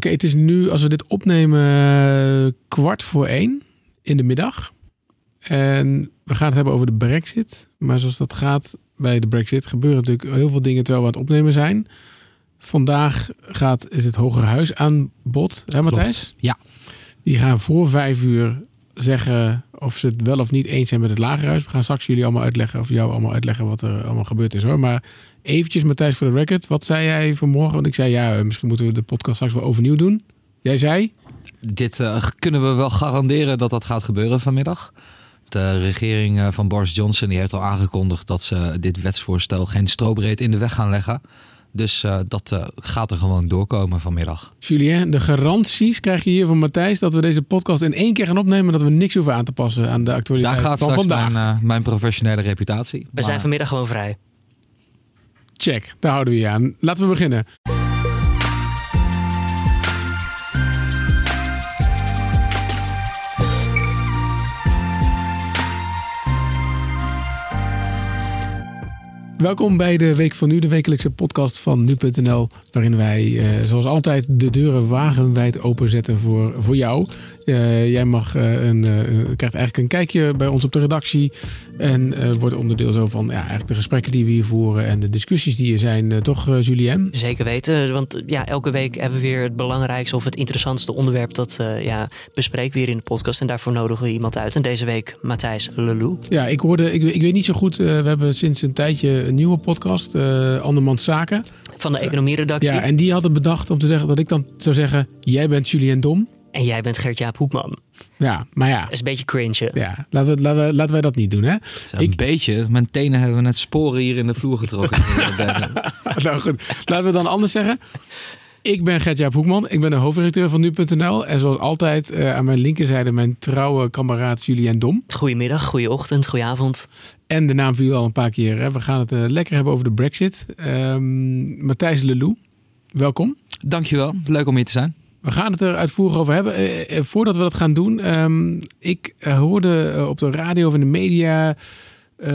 Oké, het is nu, als we dit opnemen, eh, kwart voor één in de middag. En we gaan het hebben over de brexit. Maar zoals dat gaat bij de brexit, gebeuren natuurlijk heel veel dingen terwijl we aan het opnemen zijn. Vandaag gaat, is het Hoger Huis aan bod, hè Matthijs? Ja. Die gaan voor vijf uur zeggen of ze het wel of niet eens zijn met het Lagerhuis. We gaan straks jullie allemaal uitleggen, of jou allemaal uitleggen wat er allemaal gebeurd is hoor. Maar eventjes Matthijs voor de record. Wat zei jij vanmorgen? Want ik zei ja, eh, misschien moeten we de podcast straks wel overnieuw doen. Jij zei? Dit eh, kunnen we wel garanderen dat dat gaat gebeuren vanmiddag. De regering eh, van Boris Johnson die heeft al aangekondigd dat ze dit wetsvoorstel geen strobreed in de weg gaan leggen. Dus eh, dat eh, gaat er gewoon doorkomen vanmiddag. Julien, de garanties krijg je hier van Matthijs dat we deze podcast in één keer gaan opnemen. Dat we niks hoeven aan te passen aan de actualiteit Daar gaat van straks vandaag. mijn, eh, mijn professionele reputatie. We Maar- zijn vanmiddag gewoon vrij. Check, daar houden we je aan. Laten we beginnen. Welkom bij de Week van Nu, de wekelijkse podcast van Nu.nl. Waarin wij, eh, zoals altijd, de deuren wagenwijd openzetten voor, voor jou. Eh, jij mag, eh, een, krijgt eigenlijk een kijkje bij ons op de redactie. En wordt onderdeel zo van ja, eigenlijk de gesprekken die we hier voeren en de discussies die er zijn. Toch, Julien? Zeker weten, want ja, elke week hebben we weer het belangrijkste of het interessantste onderwerp dat ja, bespreken we hier in de podcast. En daarvoor nodigen we iemand uit. En deze week Matthijs Lelou. Ja, ik hoorde, ik, ik weet niet zo goed. we hebben sinds een tijdje een nieuwe podcast, eh Andermans Zaken. van de economieredactie. Ja, en die hadden bedacht om te zeggen dat ik dan zou zeggen: Jij bent Julien Dom. En jij bent Gert-Jaap Hoekman. Ja, maar ja, Dat is een beetje cringe. ja laten, we, laten, we, laten wij dat niet doen, hè? Een Ik- beetje. Mijn tenen hebben net sporen hier in de vloer getrokken. nou goed, laten we dan anders zeggen. Ik ben Gert-Jaap Hoekman. Ik ben de hoofdredacteur van Nu.nl. En zoals altijd eh, aan mijn linkerzijde mijn trouwe kameraad Julien Dom. Goedemiddag, goeieochtend, goedenavond. En de naam viel al een paar keer. Hè. We gaan het eh, lekker hebben over de brexit. Ehm, Matthijs Lelou, welkom. Dankjewel. Leuk om hier te zijn. We gaan het er uitvoerig over hebben. Eh, voordat we dat gaan doen, ehm, ik hoorde op de radio of in de media. eh,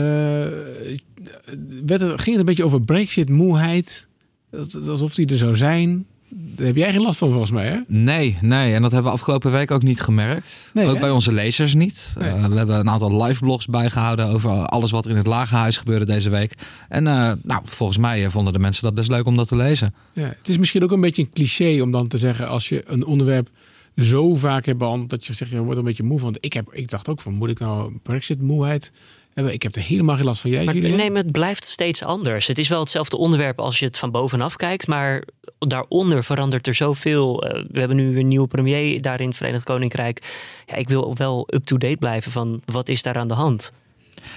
werd het, ging het een beetje over Brexit-moeheid. Dat- Alsof die er zou zijn. Daar heb jij geen last van volgens mij, hè? Nee, nee. En dat hebben we afgelopen week ook niet gemerkt. Nee, ook hè? bij onze lezers niet. Nee. Eh, we hebben een aantal live blogs bijgehouden over alles wat er in het lagerhuis gebeurde deze week. En eh, nou, volgens mij eh, vonden de mensen dat best leuk om dat te lezen. Ja, het is misschien ook een beetje een cliché om dan te zeggen... als je een onderwerp zo vaak hebt behandeld... dat je zegt, je wordt een beetje moe van. Ik, heb, ik dacht ook van, moet ik nou Brexit-moeheid hebben? Ik heb er helemaal geen last van. Jij, Maar nee, maar het blijft steeds anders. Het is wel hetzelfde onderwerp als je het van bovenaf kijkt, maar daaronder verandert er zoveel. Eh, we hebben nu een nieuwe premier daar in het Verenigd Koninkrijk. Ja, ik wil wel up-to-date blijven van wat is daar aan de hand.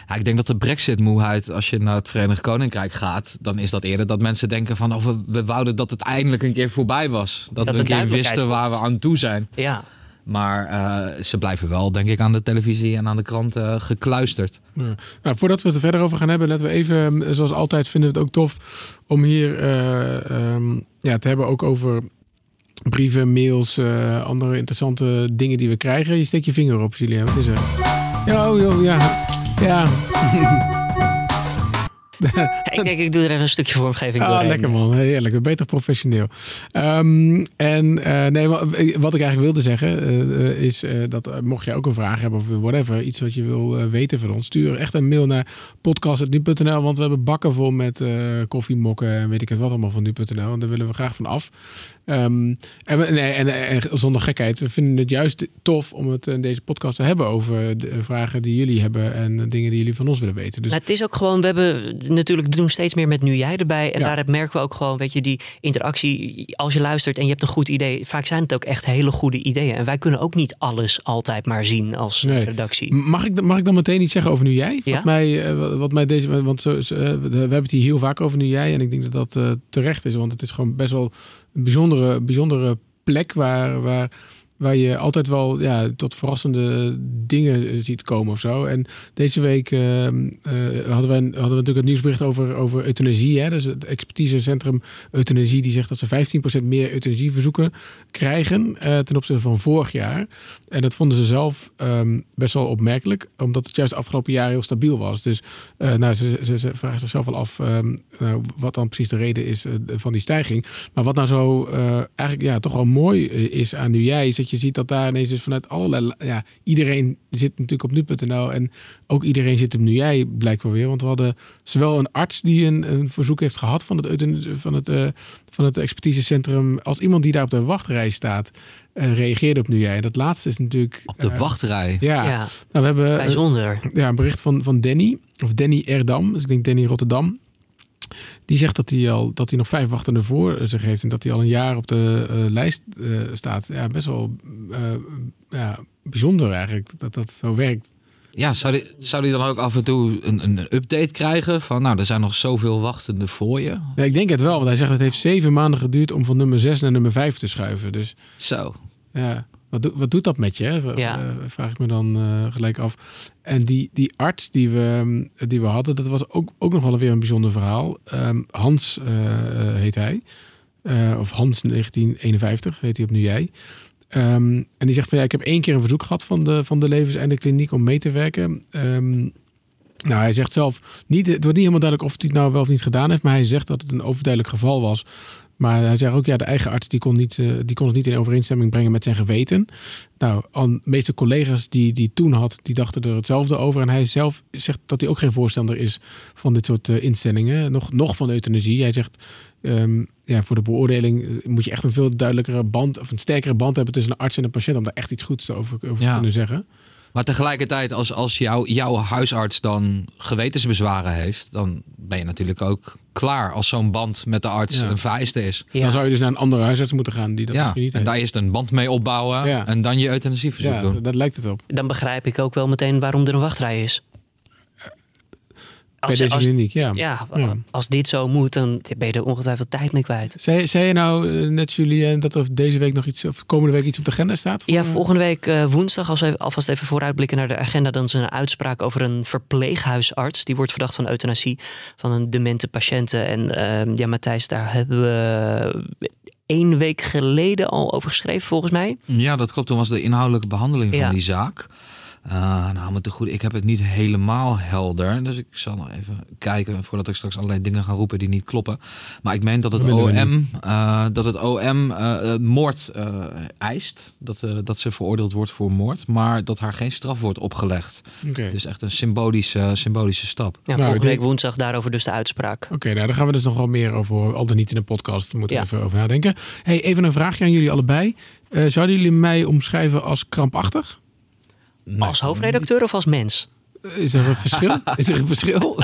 Ja, ik denk dat de Brexit-moeheid, als je naar het Verenigd Koninkrijk gaat, dan is dat eerder dat mensen denken van, oh, we, we wouden dat het eindelijk een keer voorbij was. Dat, Dat we een keer wisten waar we aan toe zijn. Ja, Maar eh, ze blijven wel, denk ik, aan de televisie en aan de krant eh, gekluisterd. Ja. Nou, voordat we het er verder over gaan hebben, laten we even, zoals altijd, vinden we het ook tof om hier eh, ehm, ja, te hebben ook over brieven, mails, eh, andere interessante dingen die we krijgen. Je steekt je vinger op, Julien. Wat is er? Ja, oh, joh, ja. Ja, ik denk ik doe er even een stukje vormgeving ah, doorheen. lekker man. Heerlijk. Beter professioneel. Ehm, en eh, nee, wat, wat ik eigenlijk wilde zeggen eh, eh, is eh, dat eh, mocht je ook een vraag hebben of whatever, iets wat je wil eh, weten van ons, stuur echt een mail naar podcast.nu.nl, want we hebben bakken vol met eh, koffiemokken en weet ik het wat allemaal van nu.nl en daar willen we graag van af. Ehm, en, we- nee, en, en zonder gekheid, we vinden het juist tof om het in deze podcast te hebben over de vragen die jullie hebben en dingen die jullie van ons willen weten. Dus Nou, het is ook gewoon, we hebben natuurlijk we doen steeds meer met nu jij erbij. En Ja. daar merken we ook gewoon, weet je, die interactie. Als je luistert en je hebt een goed idee, vaak zijn het ook echt hele goede ideeën. En wij kunnen ook niet alles altijd maar zien als Nee. redactie. Mag ik, mag ik dan meteen iets zeggen over nu jij? Ja. Wat, mij, eh, wat- mij deze. Want zo, zo, eh, we hebben het hier heel vaak over nu jij. En ik denk dat dat eh, terecht is. Want het is gewoon best wel een bijzondere, bijzondere plek waar. waar waar je altijd wel ja, tot verrassende dingen ziet komen of zo. En deze week uh, uh, hadden, we, hadden we natuurlijk het nieuwsbericht over, over euthanasie. Hè? Dus het expertisecentrum euthanasie die zegt dat ze 15% meer euthanasieverzoeken krijgen uh, ten opzichte van vorig jaar. En dat vonden ze zelf um, best wel opmerkelijk, omdat het juist afgelopen jaar heel stabiel was. Dus nou, ze, ze, ze, vragen zichzelf wel af um, wat dan precies de reden is van die stijging. Maar wat nou zo eigenlijk ja, toch wel mooi is aan nu jij, is dat je ziet dat daar ineens dus vanuit allerlei... Ja, iedereen zit natuurlijk op nu.nl en ook iedereen zit op nu jij blijkbaar weer. Want we hadden zowel een arts die een, een verzoek heeft gehad van het, van het, van het expertisecentrum... als iemand die daar op de wachtrij staat... Reageerde op nu jij. Dat laatste is natuurlijk... Op de uh, wachtrij? Ja. ja. Nou, we hebben, Bijzonder. ja, een bericht van, van Danny, of Danny Erdam. Dus ik denk Danny Rotterdam. Die zegt dat hij al dat hij nog vijf wachtenden voor zich heeft en dat hij al een jaar op de uh, lijst uh, staat. Ja, best wel uh, ja, bijzonder eigenlijk dat dat zo werkt. Ja, zou die, zou die dan ook af en toe een, een update krijgen van nou, er zijn nog zoveel wachtenden voor je? Ja, ik denk het wel, want hij zegt het heeft zeven maanden geduurd om van nummer 6 naar nummer 5 te schuiven. Dus zo. Ja. Wat, do, wat doet dat met je? Hè? Ja. Uh, vraag ik me dan uh, gelijk af. En die, die arts die we, die we hadden, dat was ook, ook nog wel weer een bijzonder verhaal. Um, Hans uh, heet hij. of Hans 1951 heet hij op nu jij. Um, en die zegt van ja, ik heb één keer een verzoek gehad van de, van de Levenseinde Kliniek om mee te werken. Um, nou, hij zegt zelf, niet, het wordt niet helemaal duidelijk of hij het nou wel of niet gedaan heeft, maar hij zegt dat het een overduidelijk geval was. Maar hij zegt ook, ja, de eigen arts die kon, niet, uh, die kon het niet in overeenstemming brengen met zijn geweten. Nou, de meeste collega's die die toen had, die dachten er hetzelfde over. En hij zelf zegt dat hij ook geen voorstander is van dit soort uh, instellingen. Nog, nog van euthanasie. Hij zegt, um, ja, voor de beoordeling moet je echt een veel duidelijkere band, of een sterkere band hebben tussen een arts en een patiënt, om daar echt iets goeds over, over ja. te kunnen zeggen. Maar tegelijkertijd, als, als jou, jouw huisarts dan gewetensbezwaren heeft, dan ben je natuurlijk ook klaar als zo'n band met de arts ja. een vereiste is. Ja. Dan zou je dus naar een andere huisarts moeten gaan die dat ja. misschien niet en heeft. daar eerst een band mee opbouwen Ja. en dan je euthanasieverzoek Ja, doen. dat, dat lijkt het op. Dan begrijp ik ook wel meteen waarom er een wachtrij is. Bij deze kliniek, ja. ja, Ja. als dit zo moet, dan ben je er ongetwijfeld tijd mee kwijt. Zei, zei je nou eh, net, Julien, dat er deze week nog iets, of komende week iets op de agenda staat? voor- Ja, volgende week eh, woensdag, als we alvast even vooruitblikken naar de agenda, dan is er een uitspraak over een verpleeghuisarts. Die wordt verdacht van euthanasie van een demente patiënten. En ehm, ja, Matthijs, daar hebben we één week geleden al over geschreven, volgens mij. Ja, dat klopt. Toen was de inhoudelijke behandeling van Ja. die zaak. Uh, nou, met de goede, ik heb het niet helemaal helder. Dus ik zal nog even kijken voordat ik straks allerlei dingen ga roepen die niet kloppen. Maar ik meen dat het OM, uh, dat het OM uh, moord uh, eist. Dat, uh, dat ze veroordeeld wordt voor moord. Maar dat haar geen straf wordt opgelegd. Oké, Dus echt een symbolische, symbolische stap. Ja, Nou, volgende week woensdag daarover dus de uitspraak. Oké, nou daar gaan we dus nog wel meer over. Al dan niet in een podcast. Daar moeten we Ja. even over nadenken. Hey, even een vraagje aan jullie allebei. Eh, zouden jullie mij omschrijven als krampachtig? Nee, Als hoofdredacteur of als mens? Is er een verschil? Is er een verschil?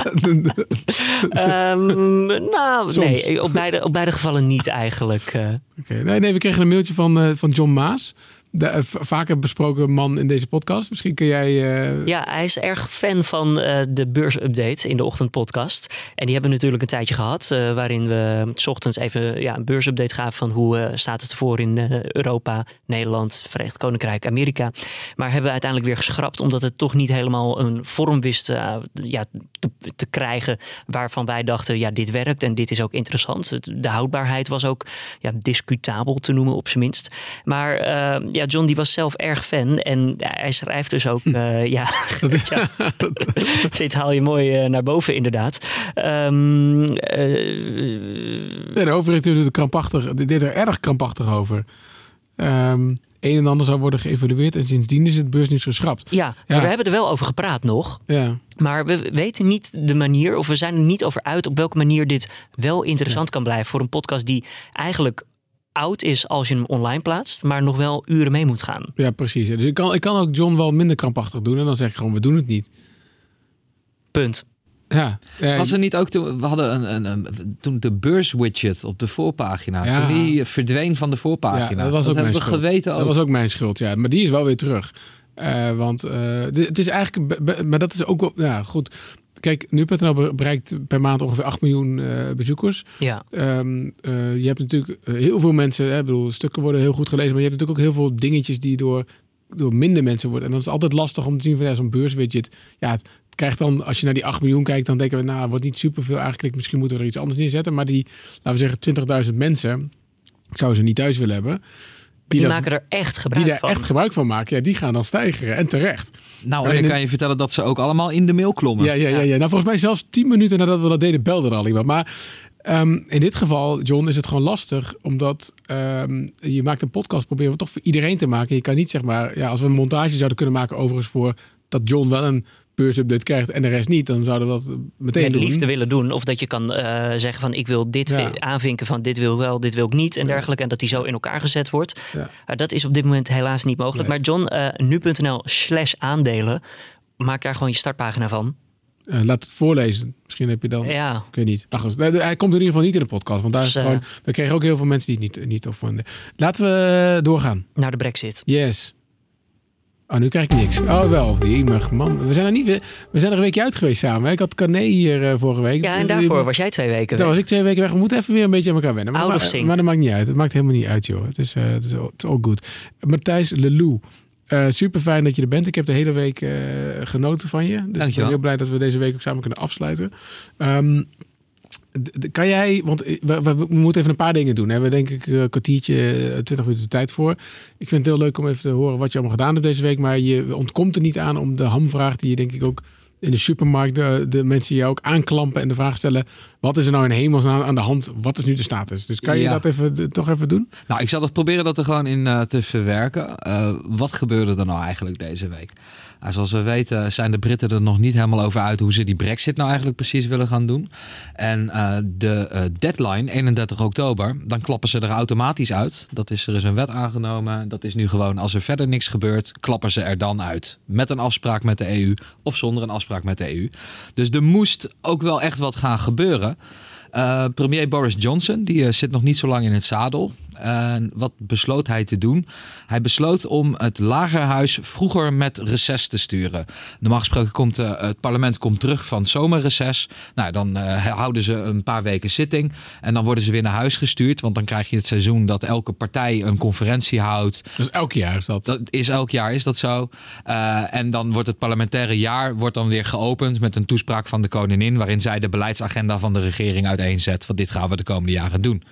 Ehm, nou, Soms. nee, op beide, op beide gevallen niet eigenlijk. eh. Oké, nee, nee, we kregen een mailtje van, eh, van John Maas. De v- vaker besproken man in deze podcast. Misschien kun jij... eh, Ja, hij is erg fan van eh, de beursupdate in de ochtendpodcast. En die hebben we natuurlijk een tijdje gehad. eh, waarin we 's ochtends even ja, een beursupdate gaven van hoe staat het ervoor in Europa, Nederland, Verenigd Koninkrijk, Amerika. Maar hebben we uiteindelijk weer geschrapt omdat het toch niet helemaal een vorm wist ja, te, te krijgen waarvan wij dachten, ja, dit werkt en dit is ook interessant. De houdbaarheid was ook ja, discutabel te noemen op zijn minst. Maar ja, John die was zelf erg fan en hij schrijft dus ook, eh, ja, ja, dit haal je mooi eh, naar boven inderdaad. Eh, Nee, de hoofdredacteur doet er krampachtig, dit deed er erg krampachtig over. Ehm een en ander zou worden geëvalueerd en sindsdien is het beursnieuws geschrapt. ja, we hebben er wel over gepraat nog. Ja, Maar we weten niet de manier, of we zijn er niet over uit op welke manier dit wel interessant kan blijven voor een podcast die eigenlijk oud is als je hem online plaatst, maar nog wel uren mee moet gaan. ja precies. Dus ik kan, ik kan ook John wel minder krampachtig doen en dan zeg ik gewoon, we doen het niet. Punt. Ja, eh, Was er niet ook toen we hadden een, een, een- toen de beurswidget op de voorpagina, Ja. toen die verdween van de voorpagina. Ja, dat was ook mijn hebben we schuld. geweten ook. Dat was ook mijn schuld, ja. Maar die is wel weer terug. Eh, want eh, dit- het is eigenlijk, maar dat is ook wel, ja goed. Kijk, nu.nl be- bereikt per maand ongeveer 8 miljoen eh, bezoekers. Ja, Ehm, eh, je hebt natuurlijk eh, heel veel mensen, hè, ik bedoel, stukken worden heel goed gelezen, maar je hebt natuurlijk ook heel veel dingetjes die door, door minder mensen worden. En dan is het altijd lastig om te zien van ja, zo'n beurswidget. Ja, het krijgt dan, als je naar die 8 miljoen kijkt, dan denken we, nou, wordt niet superveel eigenlijk. Misschien moeten we er iets anders neerzetten. Maar die, laten we zeggen, 20.000 mensen, ik zou ze niet thuis willen hebben. die, dat- maken er echt gebruik die daar van. echt gebruik van maken, ja, die gaan dan stijgen. En terecht. Nou, en dan kan je vertellen dat ze ook allemaal in de mail klommen. Ja, ja, ja, ja. Nou, volgens mij zelfs tien minuten nadat we dat deden, belde er al iemand. Maar ehm, in dit geval, John, is het gewoon lastig. Omdat ehm, je maakt een podcast, proberen we toch voor iedereen te maken. Je kan niet zeg maar, ja, als we een montage zouden kunnen maken overigens voor dat John wel een beursupdate krijgt en de rest niet, dan zouden we dat meteen met doen. liefde willen doen. Of dat je kan eh, zeggen van ik wil dit Ja. aanvinken van dit wil wel, dit wil ik niet en Ja. dergelijke. En dat die zo in elkaar gezet wordt. Ja. Maar dat is op dit moment helaas niet mogelijk. Nee. Maar John, eh, nu.nl slash aandelen. Maak daar gewoon je startpagina van. Eh, laat het voorlezen. Misschien heb je dan... Ja, Ik weet niet. Ach, hij komt in ieder geval niet in de podcast. Want daar is Dus, eh, gewoon... We kregen ook heel veel mensen die het niet, niet tof vonden. Laten we doorgaan. naar de brexit. Yes. Oh, nu krijg ik niks. Oh, wel. Jemig, man. We zijn er niet weer... We zijn er een weekje uit geweest samen. Ik had Carné hier eh, vorige week. Ja, en daarvoor was jij twee weken Daar weg. was ik twee weken weg. We moeten even weer een beetje aan elkaar wennen. Maar, maar, maar dat maakt niet uit. Het maakt helemaal niet uit, joh. Het is, eh, het is, all- good. Matthijs Lelou. Eh super fijn dat je er bent. Ik heb de hele week genoten van je. Dus ik ben Dankjewel. heel blij dat we deze week ook samen kunnen afsluiten. Ehm, kan jij, want eh, we, we, we moeten even een paar dingen doen. Hè? We hebben denk ik een kwartiertje, eh, 20 minuten de tijd voor. Ik vind het heel leuk om even te horen wat je allemaal gedaan hebt deze week. Maar je ontkomt er niet aan om de hamvraag die je denk ik ook in de supermarkt, de, de mensen jou ook aanklampen en de vraag stellen: wat is er nou in hemelsnaam aan de hand? Wat is nu de status? Dus kan je Ja. dat even, toch even doen? Nou, ik zal het proberen dat er gewoon in eh, te verwerken. Eh, wat gebeurde er nou eigenlijk deze week? Zoals we weten zijn de Britten er nog niet helemaal over uit hoe ze die brexit nou eigenlijk precies willen gaan doen. En eh, de eh, deadline, 31 oktober, dan klappen ze er automatisch uit. Dat is, er is een wet aangenomen. Dat is nu gewoon, als er verder niks gebeurt, klappen ze er dan uit. Met een afspraak met de EU of zonder een afspraak met de EU. Dus er moest ook wel echt wat gaan gebeuren. Eh, premier Boris Johnson, die zit nog niet zo lang in het zadel. En wat besloot hij te doen? Hij besloot om het lagerhuis vroeger met reces te sturen. Normaal gesproken komt eh, het parlement komt terug van zomerreces. Nou, dan eh, houden ze een paar weken zitting. En dan worden ze weer naar huis gestuurd. Want dan krijg je het seizoen dat elke partij een conferentie houdt. Dus elk jaar is dat. Dat is elk jaar is dat zo. Eh, en dan wordt het parlementaire jaar wordt dan weer geopend met een toespraak van de koningin, waarin zij de beleidsagenda van de regering uiteenzet. Want dit gaan we de komende jaren doen.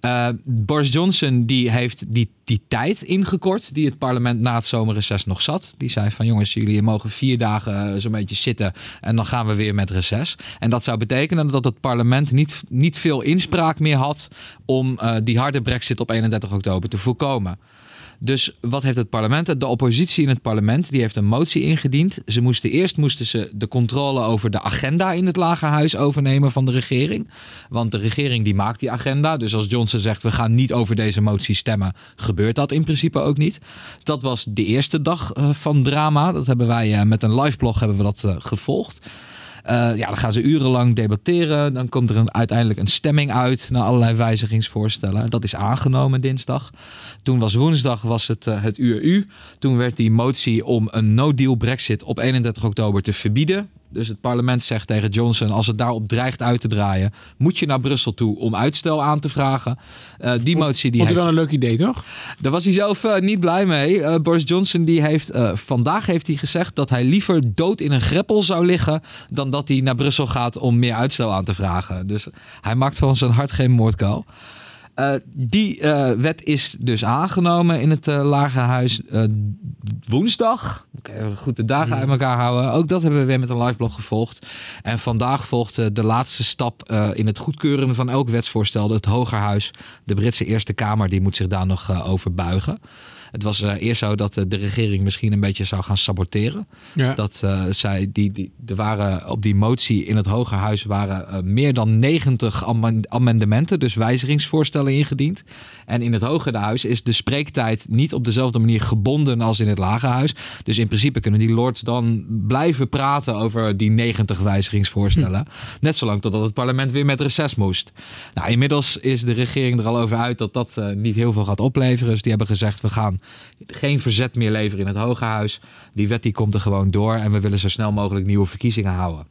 Eh, Boris Johnson die heeft die, die tijd ingekort die het parlement na het zomerreces nog zat. Die zei van jongens, jullie mogen vier dagen eh, zo'n beetje zitten en dan gaan we weer met reces. En dat zou betekenen dat het parlement niet, niet veel inspraak meer had om eh, die harde brexit op 31 oktober te voorkomen. Dus wat heeft het parlement? De oppositie in het parlement die heeft een motie ingediend. Ze moesten eerst moesten ze de controle over de agenda in het lagerhuis overnemen van de regering. Want de regering die maakt die agenda. Dus als Johnson zegt we gaan niet over deze motie stemmen, gebeurt dat in principe ook niet. Dat was de eerste dag eh, van drama. Dat hebben wij eh, met een live blog hebben we dat eh, gevolgd. Eh, ja, dan gaan ze urenlang debatteren. Dan komt er een, uiteindelijk een stemming uit naar allerlei wijzigingsvoorstellen. Dat is aangenomen dinsdag. Toen was woensdag was het, eh, het uur U. Toen werd die motie om een no-deal brexit op 31 oktober te verbieden. Dus het parlement zegt tegen Johnson: als het daarop dreigt uit te draaien, moet je naar Brussel toe om uitstel aan te vragen. Eh, die motie die Vond heeft dan een leuk idee, toch? daar was hij zelf eh, niet blij mee. Eh, Boris Johnson die heeft vandaag heeft hij gezegd dat hij liever dood in een greppel zou liggen dan dat hij naar Brussel gaat om meer uitstel aan te vragen. Dus hij maakt van zijn hart geen moordkuil. Die wet is dus aangenomen in het eh Lagerhuis woensdag. Even goed de dagen uit elkaar houden. Ook dat hebben we weer met een liveblog gevolgd. En vandaag volgt eh, de laatste stap eh, in het goedkeuren van elk wetsvoorstel. Het Hogerhuis, de Britse Eerste Kamer, die moet zich daar nog eh, over buigen. Het was eh, eerst zo dat eh, de regering misschien een beetje zou gaan saboteren. Ja. Dat eh, zij, die, die, er waren op die motie in het Hogerhuis waren meer dan 90 amen- amendementen, dus wijzigingsvoorstellen ingediend. En in het Hogerhuis is de spreektijd niet op dezelfde manier gebonden als in het Lagerhuis. Dus in principe kunnen die lords dan blijven praten over die 90 wijzigingsvoorstellen. Net zolang totdat het parlement weer met reces moest. Nou, inmiddels is de regering er al over uit dat dat niet heel veel gaat opleveren. Dus die hebben gezegd, we gaan geen verzet meer leveren in het Hogerhuis. Die wet die komt er gewoon door en we willen zo snel mogelijk nieuwe verkiezingen houden.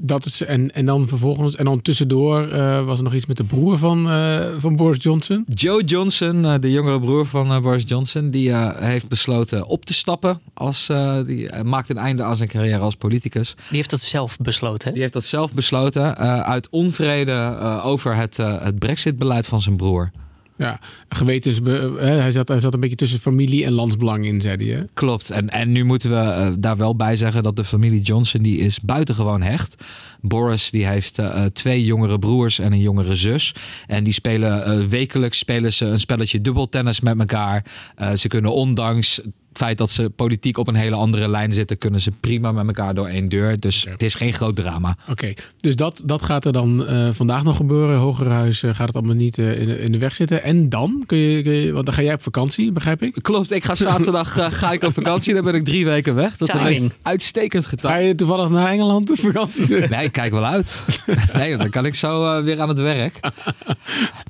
dat is, en, en dan vervolgens, en dan tussendoor eh, was er nog iets met de broer van, eh, van Boris Johnson. Joe Johnson, eh, de jongere broer van Boris Johnson, die heeft besloten op te stappen. Als, eh, die maakt een einde aan zijn carrière als politicus. Die heeft dat zelf besloten. hè? Die heeft dat zelf besloten eh, uit onvrede eh, over het, eh, het Brexit-beleid van zijn broer. Ja, gewetens, hij, zat, hij zat een beetje tussen familie en landsbelang in, zei hij. Hè? Klopt. En, en nu moeten we eh, daar wel bij zeggen dat de familie Johnson die is buitengewoon hecht. Boris die heeft eh, twee jongere broers en een jongere zus. En die spelen eh, wekelijks spelen ze een spelletje dubbeltennis met elkaar. Eh, ze kunnen ondanks het feit dat ze politiek op een hele andere lijn zitten, kunnen ze prima met elkaar door één deur. Dus het is geen groot drama. Oké, dus dat, dat gaat er dan eh, vandaag nog gebeuren. Hogerhuis eh, gaat het allemaal niet eh, in, de, in de weg zitten. En dan? Kun je, kun je, want dan ga jij op vakantie, begrijp ik? Klopt, ik ga zaterdag eh, ga ik op vakantie. Dan ben ik drie weken weg. Dat Timing. is uitstekend Ga getimed. je toevallig naar Engeland op vakantie? Nee, ik kijk wel uit. Nee, dan kan ik zo weer aan het werk.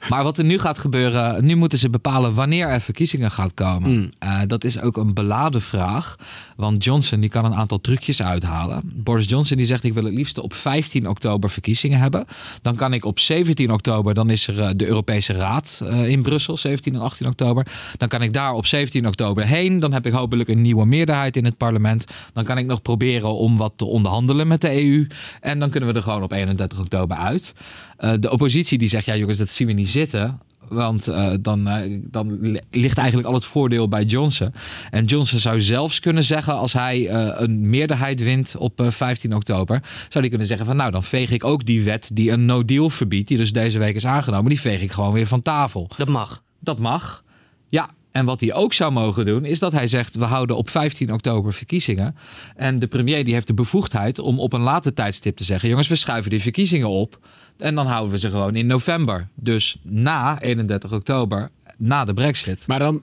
Maar wat er nu gaat gebeuren, nu moeten ze bepalen wanneer er verkiezingen gaat komen. Mm. Eh, dat is ook een beladen vraag. Want Johnson die kan een aantal trucjes uithalen. Boris Johnson die zegt ik wil het liefst op 15 oktober verkiezingen hebben. Dan kan ik op 17 oktober, dan is er eh, de Europese Raad eh, in Brussel, 17 en 18 oktober. Dan kan ik daar op 17 oktober heen. Dan heb ik hopelijk een nieuwe meerderheid in het parlement. Dan kan ik nog proberen om wat te onderhandelen met de EU. En dan kunnen we er gewoon op 31 oktober uit. Eh, de oppositie die zegt, ja jongens, dat zien we niet zitten. Want eh, dan, eh, dan li- ligt eigenlijk al het voordeel bij Johnson. En Johnson zou zelfs kunnen zeggen, als hij eh, een meerderheid wint op eh, 15 oktober, zou hij kunnen zeggen van nou, dan veeg ik ook die wet die een no-deal verbiedt, die dus deze week is aangenomen, die veeg ik gewoon weer van tafel. Dat mag. Dat mag. Ja, en wat hij ook zou mogen doen, is dat hij zegt: we houden op 15 oktober verkiezingen. En de premier die heeft de bevoegdheid om op een later tijdstip te zeggen: jongens, we schuiven die verkiezingen op. En dan houden we ze gewoon in november. Dus na 31 oktober, na de Brexit. Maar dan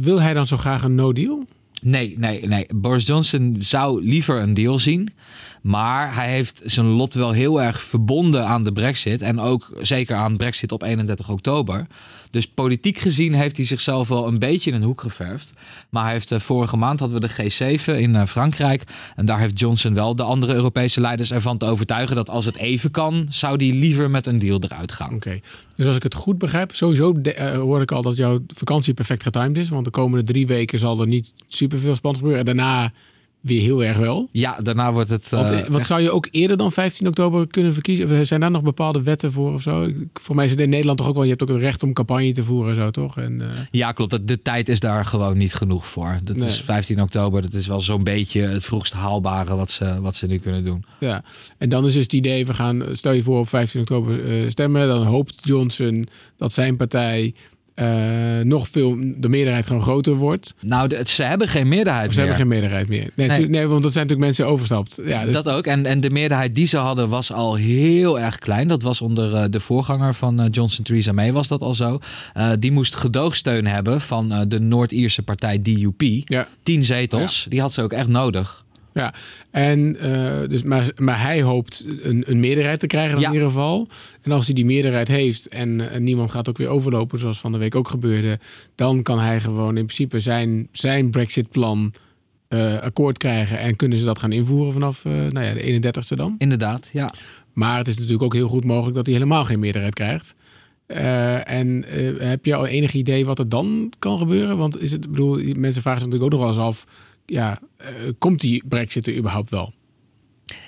wil hij dan zo graag een no-deal? Nee, nee, nee. Boris Johnson zou liever een deal zien. Maar hij heeft zijn lot wel heel erg verbonden aan de Brexit. En ook zeker aan Brexit op 31 oktober. Dus politiek gezien heeft hij zichzelf wel een beetje in een hoek geverfd. Maar hij heeft eh, vorige maand hadden we de G7 in eh, Frankrijk. En daar heeft Johnson wel de andere Europese leiders ervan te overtuigen dat als het even kan, zou hij liever met een deal eruit gaan. Oké, dus als ik het goed begrijp, sowieso eh, hoor ik al dat jouw vakantie perfect getimed is. Want de komende drie weken zal er niet superveel spannend gebeuren. En daarna weer heel erg wel. Ja, daarna wordt het. Eh, eh, wat zou je ook eerder dan 15 oktober kunnen verkiezen? Of Zijn daar nog bepaalde wetten voor of zo? Voor mij is het in Nederland toch ook wel. Je hebt ook een recht om campagne te voeren en zo, toch? En, eh, Ja, klopt. De, de tijd is daar gewoon niet genoeg voor. Dat Nee. is 15 oktober. Dat is wel zo'n beetje het vroegst haalbare wat ze, wat ze nu kunnen doen. ja. En dan is dus het idee, we gaan, stel je voor op 15 oktober eh, stemmen. Dan hoopt Johnson dat zijn partij eh, nog veel, de meerderheid gewoon groter wordt. Nou, de- ze hebben geen meerderheid Of ze meer. hebben geen meerderheid meer. Nee, nee, want dat zijn natuurlijk mensen overstapt. Ja, dus, Dat ook. En, en de meerderheid die ze hadden was al heel erg klein. Dat was onder eh, de voorganger van eh, Johnson, Theresa May, was dat al zo. Die moest gedoogsteun hebben van de Noord-Ierse partij DUP. ja. Tien zetels. Die had ze ook echt nodig. Ja, en, eh, dus, maar, maar hij hoopt een, een meerderheid te krijgen Ja. in ieder geval. En als hij die meerderheid heeft en, en niemand gaat ook weer overlopen, zoals van de week ook gebeurde, dan kan hij gewoon in principe zijn, zijn Brexit-plan eh, akkoord krijgen en kunnen ze dat gaan invoeren vanaf eh, nou ja, de 31ste dan. Inderdaad, ja. Maar het is natuurlijk ook heel goed mogelijk dat hij helemaal geen meerderheid krijgt. En heb je al enig idee wat er dan kan gebeuren? Want is het, bedoel, mensen vragen zich natuurlijk ook nog wel eens af, ja, eh, komt die Brexit er überhaupt wel?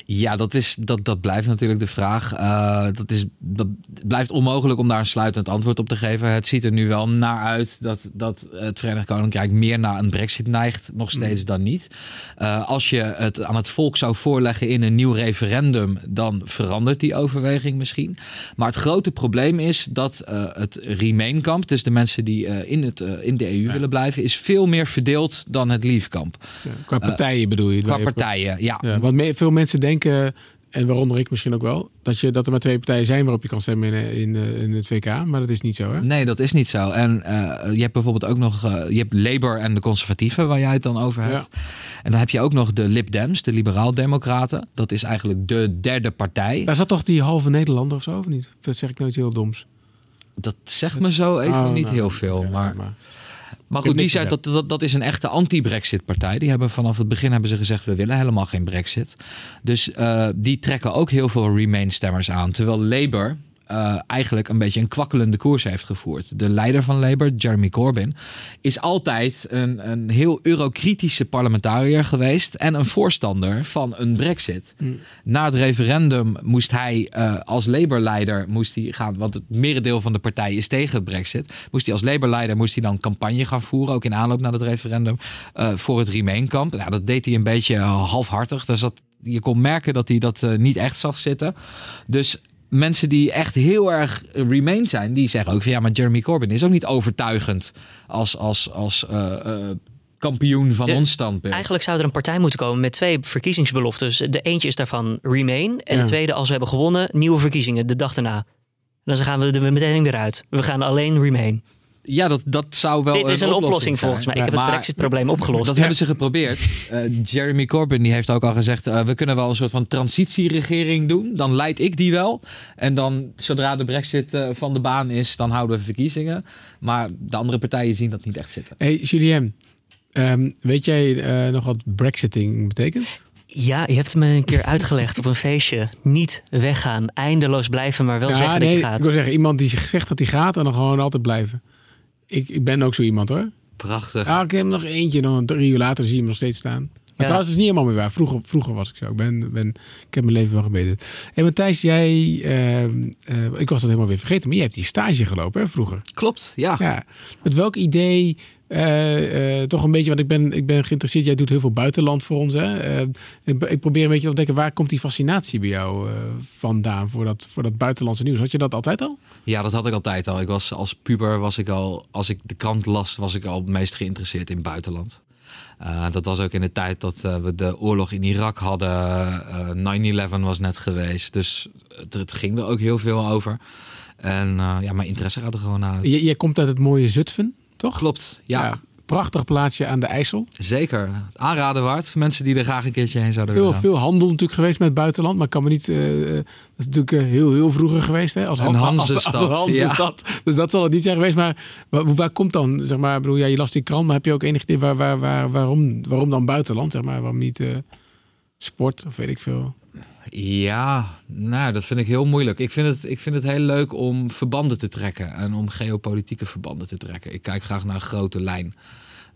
Ja, dat, is, dat, dat blijft natuurlijk de vraag. Eh, dat, is, dat blijft onmogelijk om daar een sluitend antwoord op te geven. Het ziet er nu wel naar uit dat, dat het Verenigd Koninkrijk meer naar een brexit neigt. Nog steeds dan niet. Eh, als je het aan het volk zou voorleggen in een nieuw referendum... dan verandert die overweging misschien. Maar het grote probleem is dat eh, het Remain-kamp... dus de mensen die in, het, in de EU Ja. willen blijven... is veel meer verdeeld dan het Leave-kamp. Ja, qua partijen bedoel je? Qua partijen, ja. Ja, want veel mensen denken, en waaronder ik misschien ook wel, dat, je, dat er maar twee partijen zijn waarop je kan stemmen in, in, eh, in het VK. Maar dat is niet zo, hè? Nee, dat is niet zo. En eh, je hebt bijvoorbeeld ook nog eh, je hebt Labour en de conservatieven, waar jij het dan over hebt. En dan heb je ook nog de Lib Dems, de liberaal-democraten. Dat is eigenlijk de derde partij. Daar zat toch die halve Nederlander of zo, of niet? Dat zeg ik nooit heel doms. Dat zegt me zo even Oh, niet nou, heel veel. maar, maar- Maar goed, die zei, dat, dat, dat is een echte anti-Brexit partij. Die hebben vanaf het begin hebben ze gezegd, we willen helemaal geen Brexit. Dus eh, die trekken ook heel veel Remain-stemmers aan. Terwijl Labour eh, eigenlijk een beetje een kwakkelende koers heeft gevoerd. De leider van Labour, Jeremy Corbyn, is altijd een, een heel eurokritische parlementariër geweest. En een voorstander van een Brexit. Mm. Na het referendum moest hij eh, als Labour-leider moest hij gaan, want het merendeel van de partij is tegen Brexit. Moest hij als Labour-leider moest hij dan campagne gaan voeren, ook in aanloop naar het referendum, eh, voor het Remain-kamp. Nou, dat deed hij een beetje halfhartig. Dus dat, je kon merken dat hij dat niet echt zag zitten. Dus mensen die echt heel erg Remain zijn, die zeggen ook van ja, maar Jeremy Corbyn is ook niet overtuigend als, als, als eh, eh, kampioen van De- ons standpunt. Eigenlijk zou er een partij moeten komen met twee verkiezingsbeloftes. De eentje is daarvan Remain. En Ja. de tweede, als we hebben gewonnen, nieuwe verkiezingen de dag daarna. Dan gaan we er meteen weer uit. We gaan alleen Remain. Ja, dat, dat zou wel Dit is een oplossing, zijn. volgens mij. Ik heb het Brexit-probleem opgelost. Dat hebben ze geprobeerd. Eh, Jeremy Corbyn die heeft ook al gezegd: eh, we kunnen wel een soort van transitieregering doen. Dan leid ik die wel. En dan, zodra de Brexit eh, van de baan is, dan houden we verkiezingen. Maar de andere partijen zien dat niet echt zitten. Hey Julien, ehm, weet jij eh, nog wat Brexiting betekent? Ja, je hebt het me een keer uitgelegd op een feestje. Niet weggaan, eindeloos blijven, maar wel zeggen nee, dat je ik gaat. wil zeggen, iemand die zegt dat hij gaat en dan gewoon altijd blijven. Ik, ik ben ook zo iemand hoor. Prachtig. Ja, ik heb nog eentje, dan drie uur later zie je hem nog steeds staan. Maar Ja. trouwens, is niet helemaal meer waar. Vroeger, vroeger was ik zo. Ik, ben, ben, ik heb mijn leven wel gebeten. Hé, Matthijs, jij... ehm, eh, ik was dat helemaal weer vergeten, maar jij hebt die stage gelopen hè, vroeger. Klopt, ja. Ja. Met welk idee... eh, eh, toch een beetje, want ik ben, ik ben geïnteresseerd. Jij doet heel veel buitenland voor ons. Hè? Eh, ik, ik probeer een beetje te ontdekken, waar komt die fascinatie bij jou vandaan voor dat, voor dat buitenlandse nieuws? Had je dat altijd al? Ja, dat had ik altijd al. Ik was als puber was ik al, als ik de krant las, was ik al het meest geïnteresseerd in buitenland. Dat was ook in de tijd dat we de oorlog in Irak hadden. Eh 9-11 was net geweest. Dus het, het ging er ook heel veel over. En ja, mijn interesse gaat er gewoon uit. Jij, jij komt uit het mooie Zutphen, toch? Klopt, ja, Prachtig plaatsje aan de IJssel. zeker. Aanraden waard voor mensen die er graag een keertje heen zouden Veel, willen. veel handel natuurlijk geweest met het buitenland. Maar kan me niet... eh, eh, dat is natuurlijk eh, heel, heel vroeger geweest. Hè? Als Een Hansestad, Hansestad. Dus dat zal het niet zijn geweest. Maar waar, waar komt dan... Zeg maar, bedoel, ja, je las die krant. Maar heb je ook enig idee waar, waar, waar, waarom, waarom dan buitenland? Zeg maar, waarom niet sport of weet ik veel? Ja, nou, dat vind ik heel moeilijk. Ik vind, het, ik vind het heel leuk om verbanden te trekken en om geopolitieke verbanden te trekken. Ik kijk graag naar een grote lijn.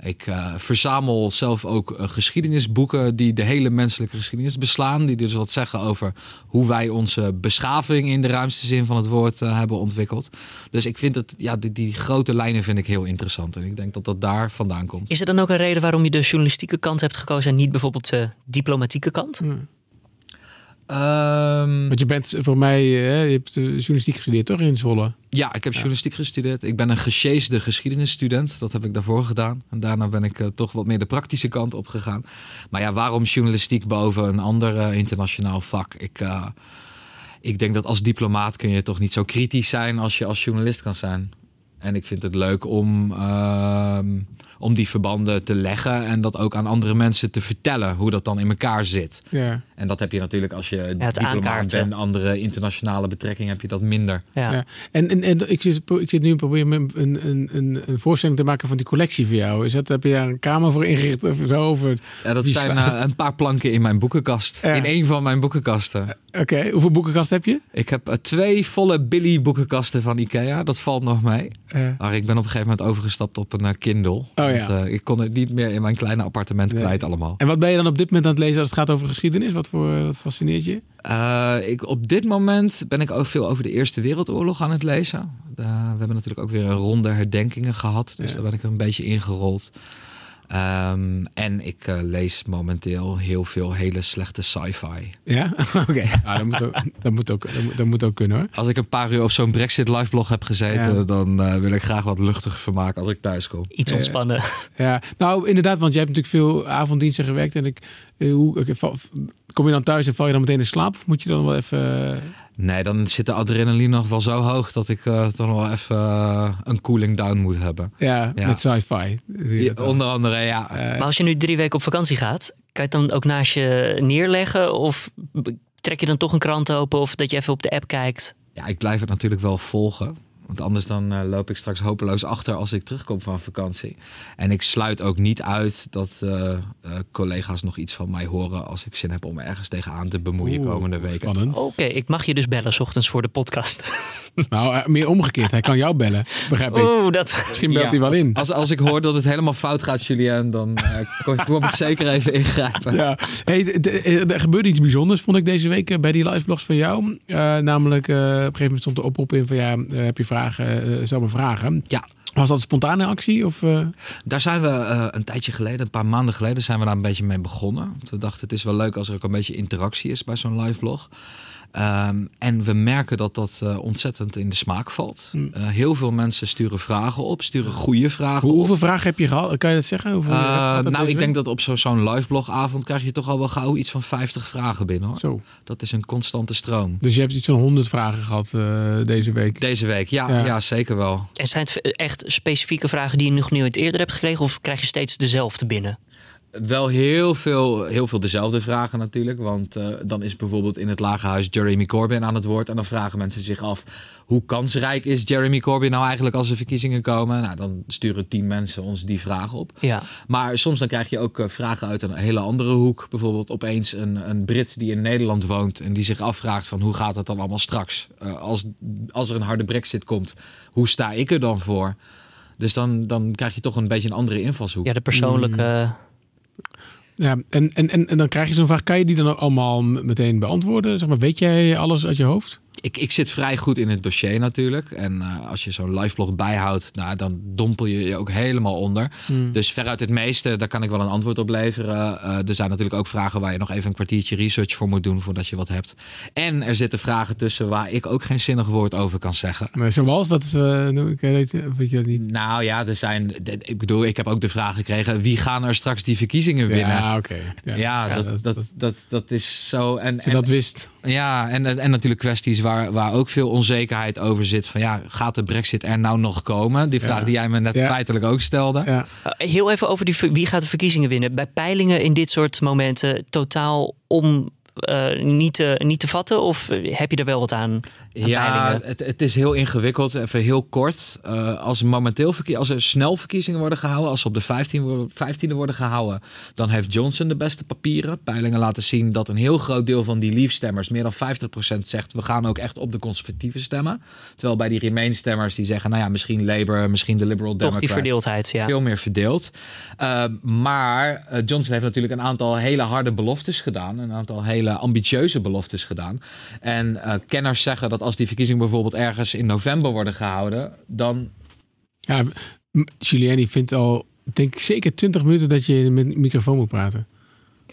Ik eh, verzamel zelf ook eh, geschiedenisboeken die de hele menselijke geschiedenis beslaan. Die dus wat zeggen over hoe wij onze beschaving in de ruimste zin van het woord eh, hebben ontwikkeld. Dus ik vind het, ja, die, die grote lijnen vind ik heel interessant. En ik denk dat dat daar vandaan komt. Is er dan ook een reden waarom je de journalistieke kant hebt gekozen en niet bijvoorbeeld de diplomatieke kant? Hm. Ehm, Want je bent voor mij... eh, je hebt eh, journalistiek gestudeerd, toch? In Zwolle. Ja, ik heb journalistiek gestudeerd. Ik ben een gesjeesde geschiedenisstudent. Dat heb ik daarvoor gedaan. En daarna ben ik eh, toch wat meer de praktische kant op gegaan. Maar ja, waarom journalistiek boven een ander internationaal vak? Ik, ik denk dat als diplomaat kun je toch niet zo kritisch zijn als je als journalist kan zijn. En ik vind het leuk om, ehm, om die verbanden te leggen en dat ook aan andere mensen te vertellen hoe dat dan in elkaar zit. Ja. En dat heb je natuurlijk als je het diplomaat bent, andere internationale betrekkingen heb je dat minder. Ja. Ja. En, en, en ik, zit, ik zit nu proberen een, een, een, een, voorstelling te maken van die collectie voor jou. Is dat, heb je daar een kamer voor ingericht of zo? Over? Ja, dat zijn eh, een paar planken in mijn boekenkast. Ja. In een van mijn boekenkasten. Oké, hoeveel boekenkast heb je? Ik heb eh, twee volle Billy boekenkasten van Ikea. Dat valt nog mee. Eh, Maar ik ben op een gegeven moment overgestapt op een eh, Kindle. Ja. Want, eh, ik kon het niet meer in mijn kleine appartement Nee. kwijt allemaal. en wat ben je dan op dit moment aan het lezen als het gaat over geschiedenis? Wat, voor, wat fascineert je? Eh, ik, op dit moment ben ik ook veel over de Eerste Wereldoorlog aan het lezen. Eh, we hebben natuurlijk ook weer een ronde herdenkingen gehad. Dus Ja. daar ben ik een beetje ingerold. Ehm, en ik eh, lees momenteel heel veel hele slechte sci-fi. Ja? Oké. Ja, dat, moet ook, dat, moet ook, dat, moet, dat moet ook kunnen hoor. Als ik een paar uur op zo'n Brexit liveblog heb gezeten, Ja. dan eh, wil ik graag wat luchtig vermaken als ik thuis kom. Iets ontspannen. Ja, nou inderdaad, want jij hebt natuurlijk veel avonddiensten gewerkt. En ik, eh, hoe, kom je dan thuis en val je dan meteen in slaap? Of moet je dan wel even... Nee, dan zit de adrenaline nog wel zo hoog dat ik eh, toch nog wel even eh, een cooling down moet hebben. ja, Ja. met sci-fi. Ja, onder andere, ja. Eh, Maar als je nu drie weken op vakantie gaat, kan je het dan ook naast je neerleggen? Of trek je dan toch een krant open of dat je even op de app kijkt? ja, ik blijf het natuurlijk wel volgen. Want anders dan eh, loop ik straks hopeloos achter als ik terugkom van vakantie. En ik sluit ook niet uit dat eh, eh, collega's nog iets van mij horen als ik zin heb om ergens tegenaan te bemoeien Oeh, komende weken. Oké, ik mag je dus bellen 's ochtends voor de podcast. Nou, eh, meer omgekeerd. Hij kan jou bellen, begrijp ik. Oeh, dat... Misschien belt Ja, hij wel in. Als, als ik hoor dat het helemaal fout gaat, Julien, dan eh, kom, ik zeker even ingrijpen. Ja. Hey, eh, er gebeurde iets bijzonders, vond ik deze week bij die liveblogs van jou. Eh, namelijk, eh, op een gegeven moment stond de oproep in van ja, heb je vragen, stel me vragen. Ja. Was dat een spontane actie? Of, eh? Daar zijn we eh, een tijdje geleden, een paar maanden geleden, zijn we daar een beetje mee begonnen. Want we dachten, het is wel leuk als er ook een beetje interactie is bij zo'n live Ehm, en we merken dat dat eh, ontzettend in de smaak valt. Hmm. Eh, heel veel mensen sturen vragen op, sturen goede vragen Hoe, op. hoeveel vragen heb je gehad? Kan je dat zeggen? Hoeveel, Eh, nou, ik denk dat op zo- zo'n live blogavond krijg je toch al wel gauw iets van 50 vragen binnen hoor. Zo. Dat is een constante stroom. Dus je hebt iets van 100 vragen gehad eh, deze week. Deze week, ja, Ja. ja. zeker wel. En zijn het echt specifieke vragen die je nog nooit eerder hebt gekregen? Of krijg je steeds dezelfde binnen? Wel heel veel, heel veel dezelfde vragen natuurlijk. Want eh, dan is bijvoorbeeld in het lagerhuis Jeremy Corbyn aan het woord. En dan vragen mensen zich af, hoe kansrijk is Jeremy Corbyn nou eigenlijk als er verkiezingen komen? Nou, dan sturen tien mensen ons die vraag op. Ja. Maar soms dan krijg je ook eh, vragen uit een hele andere hoek. Bijvoorbeeld opeens een, een Brit die in Nederland woont en die zich afvraagt van hoe gaat het dan allemaal straks? Eh, als, als er een harde brexit komt, hoe sta ik er dan voor? Dus dan, dan krijg je toch een beetje een andere invalshoek. ja, de persoonlijke... Ja, en, en, en, en dan krijg je zo'n vraag. Kan je die dan allemaal meteen beantwoorden? Zeg maar, weet jij alles uit je hoofd? Ik, ik zit vrij goed in het dossier natuurlijk. En eh, als je zo'n liveblog bijhoudt, nou, dan dompel je je ook helemaal onder. Dus veruit het meeste, daar kan ik wel een antwoord op leveren. Eh, er zijn natuurlijk ook vragen waar je nog even een kwartiertje research voor moet doen voordat je wat hebt. En er zitten vragen tussen waar ik ook geen zinnig woord over kan zeggen. Nee, zoals, wat eh, noem ik, weet, weet je dat niet? Nou ja, er zijn. Ik bedoel, ik heb ook de vraag gekregen: wie gaan er straks die verkiezingen winnen? Ja, oké. Ja, Ja, dat, dat, dat, dat, is zo. En, en- dat wist. Ja, en, en natuurlijk kwesties waar, waar ook veel onzekerheid over zit. Van ja, gaat de brexit er nou nog komen? Die vraag Ja. die jij me net Ja. feitelijk ook stelde. Ja. Eh, Heel even over die, wie gaat de verkiezingen winnen. Bij peilingen in dit soort momenten totaal om eh, niet, te, niet te vatten? Of eh, heb je er wel wat aan? Ja, het, het is heel ingewikkeld. Even heel kort. Eh, als, er momenteel als er snel verkiezingen worden gehouden, als ze op de 15, wo- 15e worden gehouden, dan heeft Johnson de beste papieren. Peilingen laten zien dat een heel groot deel van die Leave-stemmers, meer dan 50%, zegt we gaan ook echt op de conservatieve stemmen. Terwijl bij die Remain-stemmers die zeggen, nou ja, misschien Labour, misschien de Liberal Toch Democrats. die verdeeldheid, ja. Veel meer verdeeld. Uh, maar uh, Johnson heeft natuurlijk een aantal hele harde beloftes gedaan. Een aantal hele ambitieuze beloftes gedaan. En uh, kenners zeggen dat als die verkiezingen bijvoorbeeld ergens in november worden gehouden, dan. Ja, Giuliani vindt al, denk ik, zeker 20 minuten dat je met een microfoon moet praten.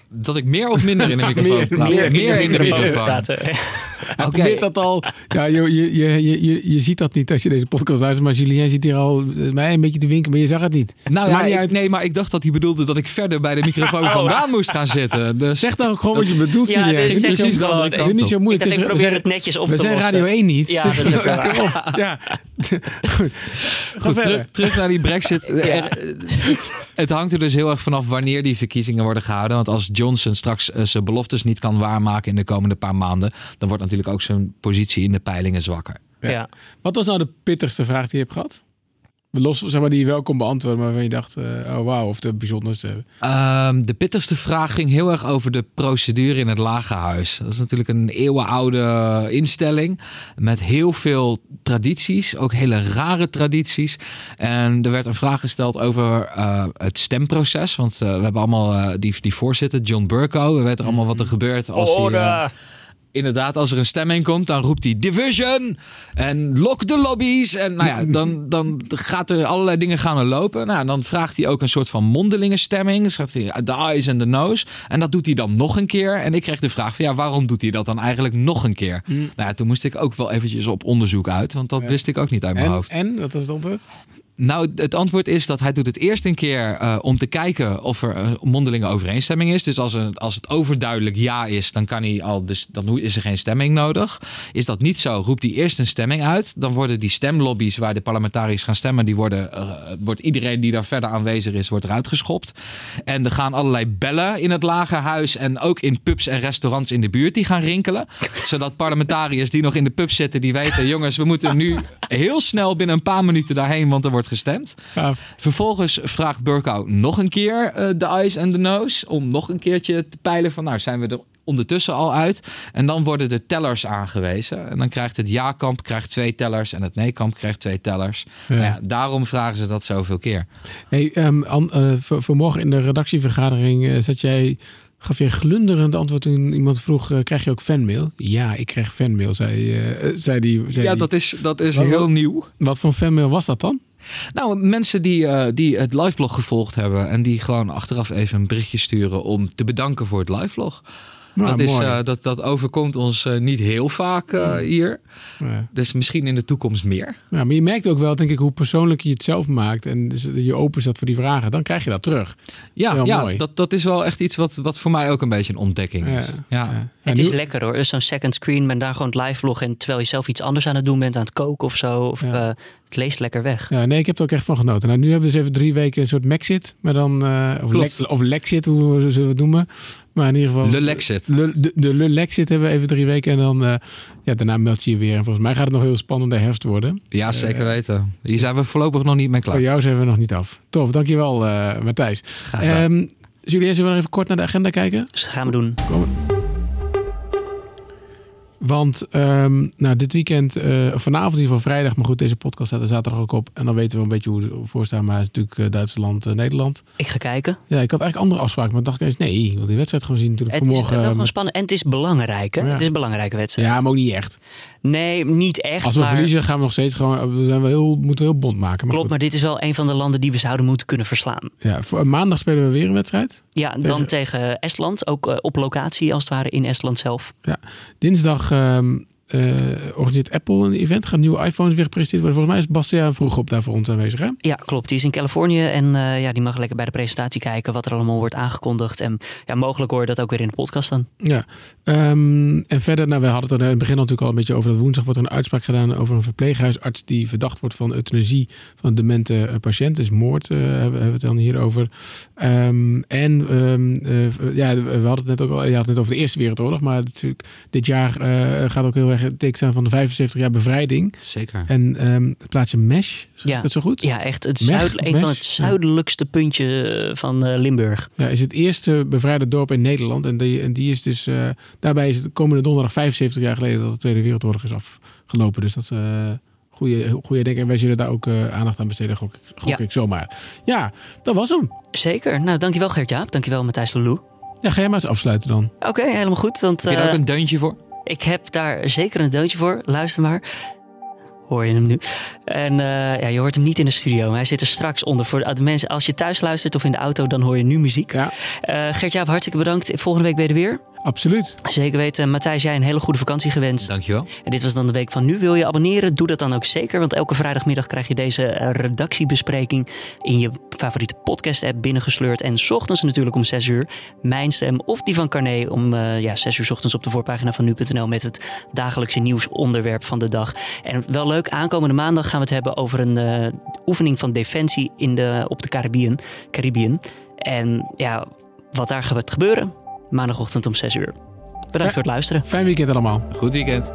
Dat ik meer of minder in de microfoon Meer- praat? meer- meer in de meer- microfoon. praten. Hij probeert dat al. Ja, je, je, je, je, je, je ziet dat niet als je deze podcast luistert. Maar Julien zit hier al eh, mij een beetje te winken, maar je zag het niet. Nou ja, niet ik- uit. nee, maar ik dacht dat hij bedoelde dat ik verder bij de microfoon vandaan moest gaan zitten. Dus Zeg dan ook gewoon wat je bedoelt, Ja, Julien. dit Doe zeg niet zo- gewoon. Doe niet zo Ik moeilijk. dacht, ik Het is- probeer we het netjes op zijn- te We zijn. Radio 1 niet. Ja, dat is ook waar. Kom op. Ja. Goed. Goed, terug, terug naar die brexit. Het hangt er dus heel erg vanaf wanneer die verkiezingen worden gehouden. Want als Johnson straks eh, zijn beloftes niet kan waarmaken in de komende paar maanden... dan wordt natuurlijk ook zijn positie in de peilingen zwakker. Ja. Ja. Wat was nou de pittigste vraag die je hebt gehad? Los, zeg maar, die je wel kon beantwoorden, maar waarvan je dacht, eh, oh wauw, of de bijzonderste. Ehm, de pittigste vraag ging heel erg over de procedure in het lagerhuis. Dat is natuurlijk een eeuwenoude instelling met heel veel tradities, ook hele rare tradities. En er werd een vraag gesteld over eh, het stemproces. Want eh, we hebben allemaal die, die voorzitter, John Burko. We weten allemaal wat er gebeurt als hij... inderdaad, als er een stemming komt, dan roept hij division en lock de lobby's. En nou ja, dan, dan gaat er allerlei dingen gaan er lopen. Nou, dan vraagt hij ook een soort van mondelinge stemming. Zegt hij de eyes en de nose. En dat doet hij dan nog een keer. En ik kreeg de vraag van ja, waarom doet hij dat dan eigenlijk nog een keer? Nou ja, toen moest ik ook wel eventjes op onderzoek uit, want dat wist ik ook niet uit mijn En, hoofd. en, wat was het antwoord? Nou, het antwoord is dat hij doet het eerst een keer eh, om te kijken of er een mondelinge overeenstemming is. Dus als, een, als het overduidelijk ja is, dan kan hij al, dus dan is er geen stemming nodig. Is dat niet zo, roept hij eerst een stemming uit. Dan worden die stemlobby's waar de parlementariërs gaan stemmen, die worden, uh, wordt iedereen die daar verder aanwezig is, wordt eruit geschopt. En er gaan allerlei bellen in het lagerhuis en ook in pubs en restaurants in de buurt die gaan rinkelen. zodat parlementariërs die nog in de pub zitten, die weten, jongens, we moeten nu heel snel binnen een paar minuten daarheen, want er wordt gestemd. Vervolgens vraagt Burkow nog een keer uh, de eyes en de nose. Om nog een keertje te peilen van nou zijn we er ondertussen al uit. En dan worden de tellers aangewezen. En dan krijgt het ja-kamp krijgt twee tellers en het nee-kamp krijgt twee tellers. Ja. Nou ja, daarom vragen ze dat zoveel keer. Hey, um, uh, vanmorgen in de redactievergadering uh, zat jij gaf je een glunderend antwoord toen iemand vroeg: uh, krijg je ook fanmail? Ja, ik krijg fanmail, zei, zei die. Zei ja, die. dat is, dat is wat, heel nieuw. Wat voor fanmail was dat dan? Nou, mensen die, uh, die het liveblog gevolgd hebben en die gewoon achteraf even een berichtje sturen om te bedanken voor het liveblog. Nou, dat, is, uh, dat, dat overkomt ons uh, niet heel vaak uh, hier. Ja. Dus misschien in de toekomst meer. Ja, maar je merkt ook wel, denk ik, hoe persoonlijk je het zelf maakt. En dus je open staat voor die vragen. Dan krijg je dat terug. Ja, ja dat, dat is wel echt iets wat, wat voor mij ook een beetje een ontdekking is. Ja. ja. Het is lekker hoor. Zo'n second screen, men daar gewoon het live blog. En terwijl je zelf iets anders aan het doen bent, aan het koken of zo. Of, het leest lekker weg. Ja, nee, ik heb er ook echt van genoten. Nou, nu hebben we dus even drie weken een soort Maxit. Maar dan, of, le of Lexit, hoe zullen we het noemen. Maar in ieder geval. De Lexit. De, de, de Lexit hebben we even drie weken. En dan, uh, ja, daarna meld je je weer. En volgens mij gaat het nog heel spannende herfst worden. Ja, zeker uh, weten. Hier zijn we voorlopig nog niet mee klaar. Voor jou zijn we nog niet af. Tof, dankjewel uh, Matthijs. Um, Julie, zullen we nog even kort naar de agenda kijken? Dat gaan we doen. Kom. Want um, nou, dit weekend, uh, vanavond in ieder geval vrijdag, maar goed, deze podcast staat er zaterdag ook op. En dan weten we een beetje hoe we ervoor staan. Maar het is natuurlijk uh, Duitsland, uh, Nederland. Ik ga kijken. Ja, ik had eigenlijk andere afspraken, maar dacht ik eens, nee, ik wil die wedstrijd gewoon zien natuurlijk het vanmorgen. Het is wel gewoon spannend en het is belangrijk, hè? Ja. Het is een belangrijke wedstrijd. Ja, maar ook niet echt. Nee, niet echt. Als we maar... verliezen, gaan we nog steeds gewoon, we zijn wel heel, moeten we heel bond maken. Maar Klopt, goed. maar dit is wel een van de landen die we zouden moeten kunnen verslaan. Ja, voor, maandag spelen we weer een wedstrijd. Ja, tegen... dan tegen Estland, ook op locatie als het ware in Estland zelf. Ja, dinsdag. Um, uh, organiseert Apple een event. Gaan nieuwe iPhones weer gepresenteerd worden. Volgens mij is Bastiaan vroeg op daar voor ons aanwezig. Hè? Ja, klopt. Die is in Californië. En uh, ja, die mag lekker bij de presentatie kijken wat er allemaal wordt aangekondigd. En ja, mogelijk hoor je dat ook weer in de podcast dan. Ja. Um, en verder, nou, we hadden het in het begin natuurlijk al een beetje over. Dat woensdag wordt er een uitspraak gedaan over een verpleeghuisarts die verdacht wordt van euthanasie van een demente patiënt. Dus moord uh, hebben we het dan hier over. Um, en um, ja, we hadden het net ook al. Je had het net over de Eerste Wereldoorlog. Maar natuurlijk, dit jaar gaat ook heel erg het teken staan van de 75 jaar bevrijding. Zeker. En um, het plaatsje Mesh, ja. dat zo goed? Ja, echt het zuid, een van het zuidelijkste puntje van uh, Limburg. Ja, is het eerste bevrijde dorp in Nederland. En die, en die is dus, uh, daarbij is het komende donderdag 75 jaar geleden dat de Tweede Wereldoorlog is afgelopen. Dus dat is... Uh, Goeie, goeie denk en wij zullen daar ook uh, aandacht aan besteden, gok, gok ja. ik zomaar. Ja, dat was hem. Zeker. Nou, dankjewel Gert-Jaap. Dankjewel Matthijs Lelou. Ja, ga jij maar eens afsluiten dan. Oké, okay, helemaal goed. Want, Heb je daar ook een deuntje voor? Ik heb daar zeker een deuntje voor. Luister maar. Hoor je hem nu? En uh, ja, je hoort hem niet in de studio. Hij zit er straks onder. Voor de mensen, als je thuis luistert of in de auto, dan hoor je nu muziek. Ja. Uh, Gert-Jaap, hartstikke bedankt. Volgende week ben je er weer. Absoluut. Zeker weten. Matthijs, jij een hele goede vakantie gewenst. Dankjewel. En dit was dan de week van nu. Wil je abonneren? Doe dat dan ook zeker. Want elke vrijdagmiddag krijg je deze redactiebespreking in je favoriete podcast-app binnengesleurd. En s ochtends natuurlijk om 6 uur mijn stem of die van Carné om uh, ja, 6 uur s ochtends op de voorpagina van nu.nl met het dagelijkse nieuwsonderwerp van de dag. En wel leuk, aankomende maandag gaan we het hebben over een uh, oefening van defensie in de, op de Caribbean. Caribbean. En ja, wat daar gaat gebeuren, maandagochtend om 6 uur. Bedankt voor het luisteren. Fijn weekend allemaal. Goed weekend.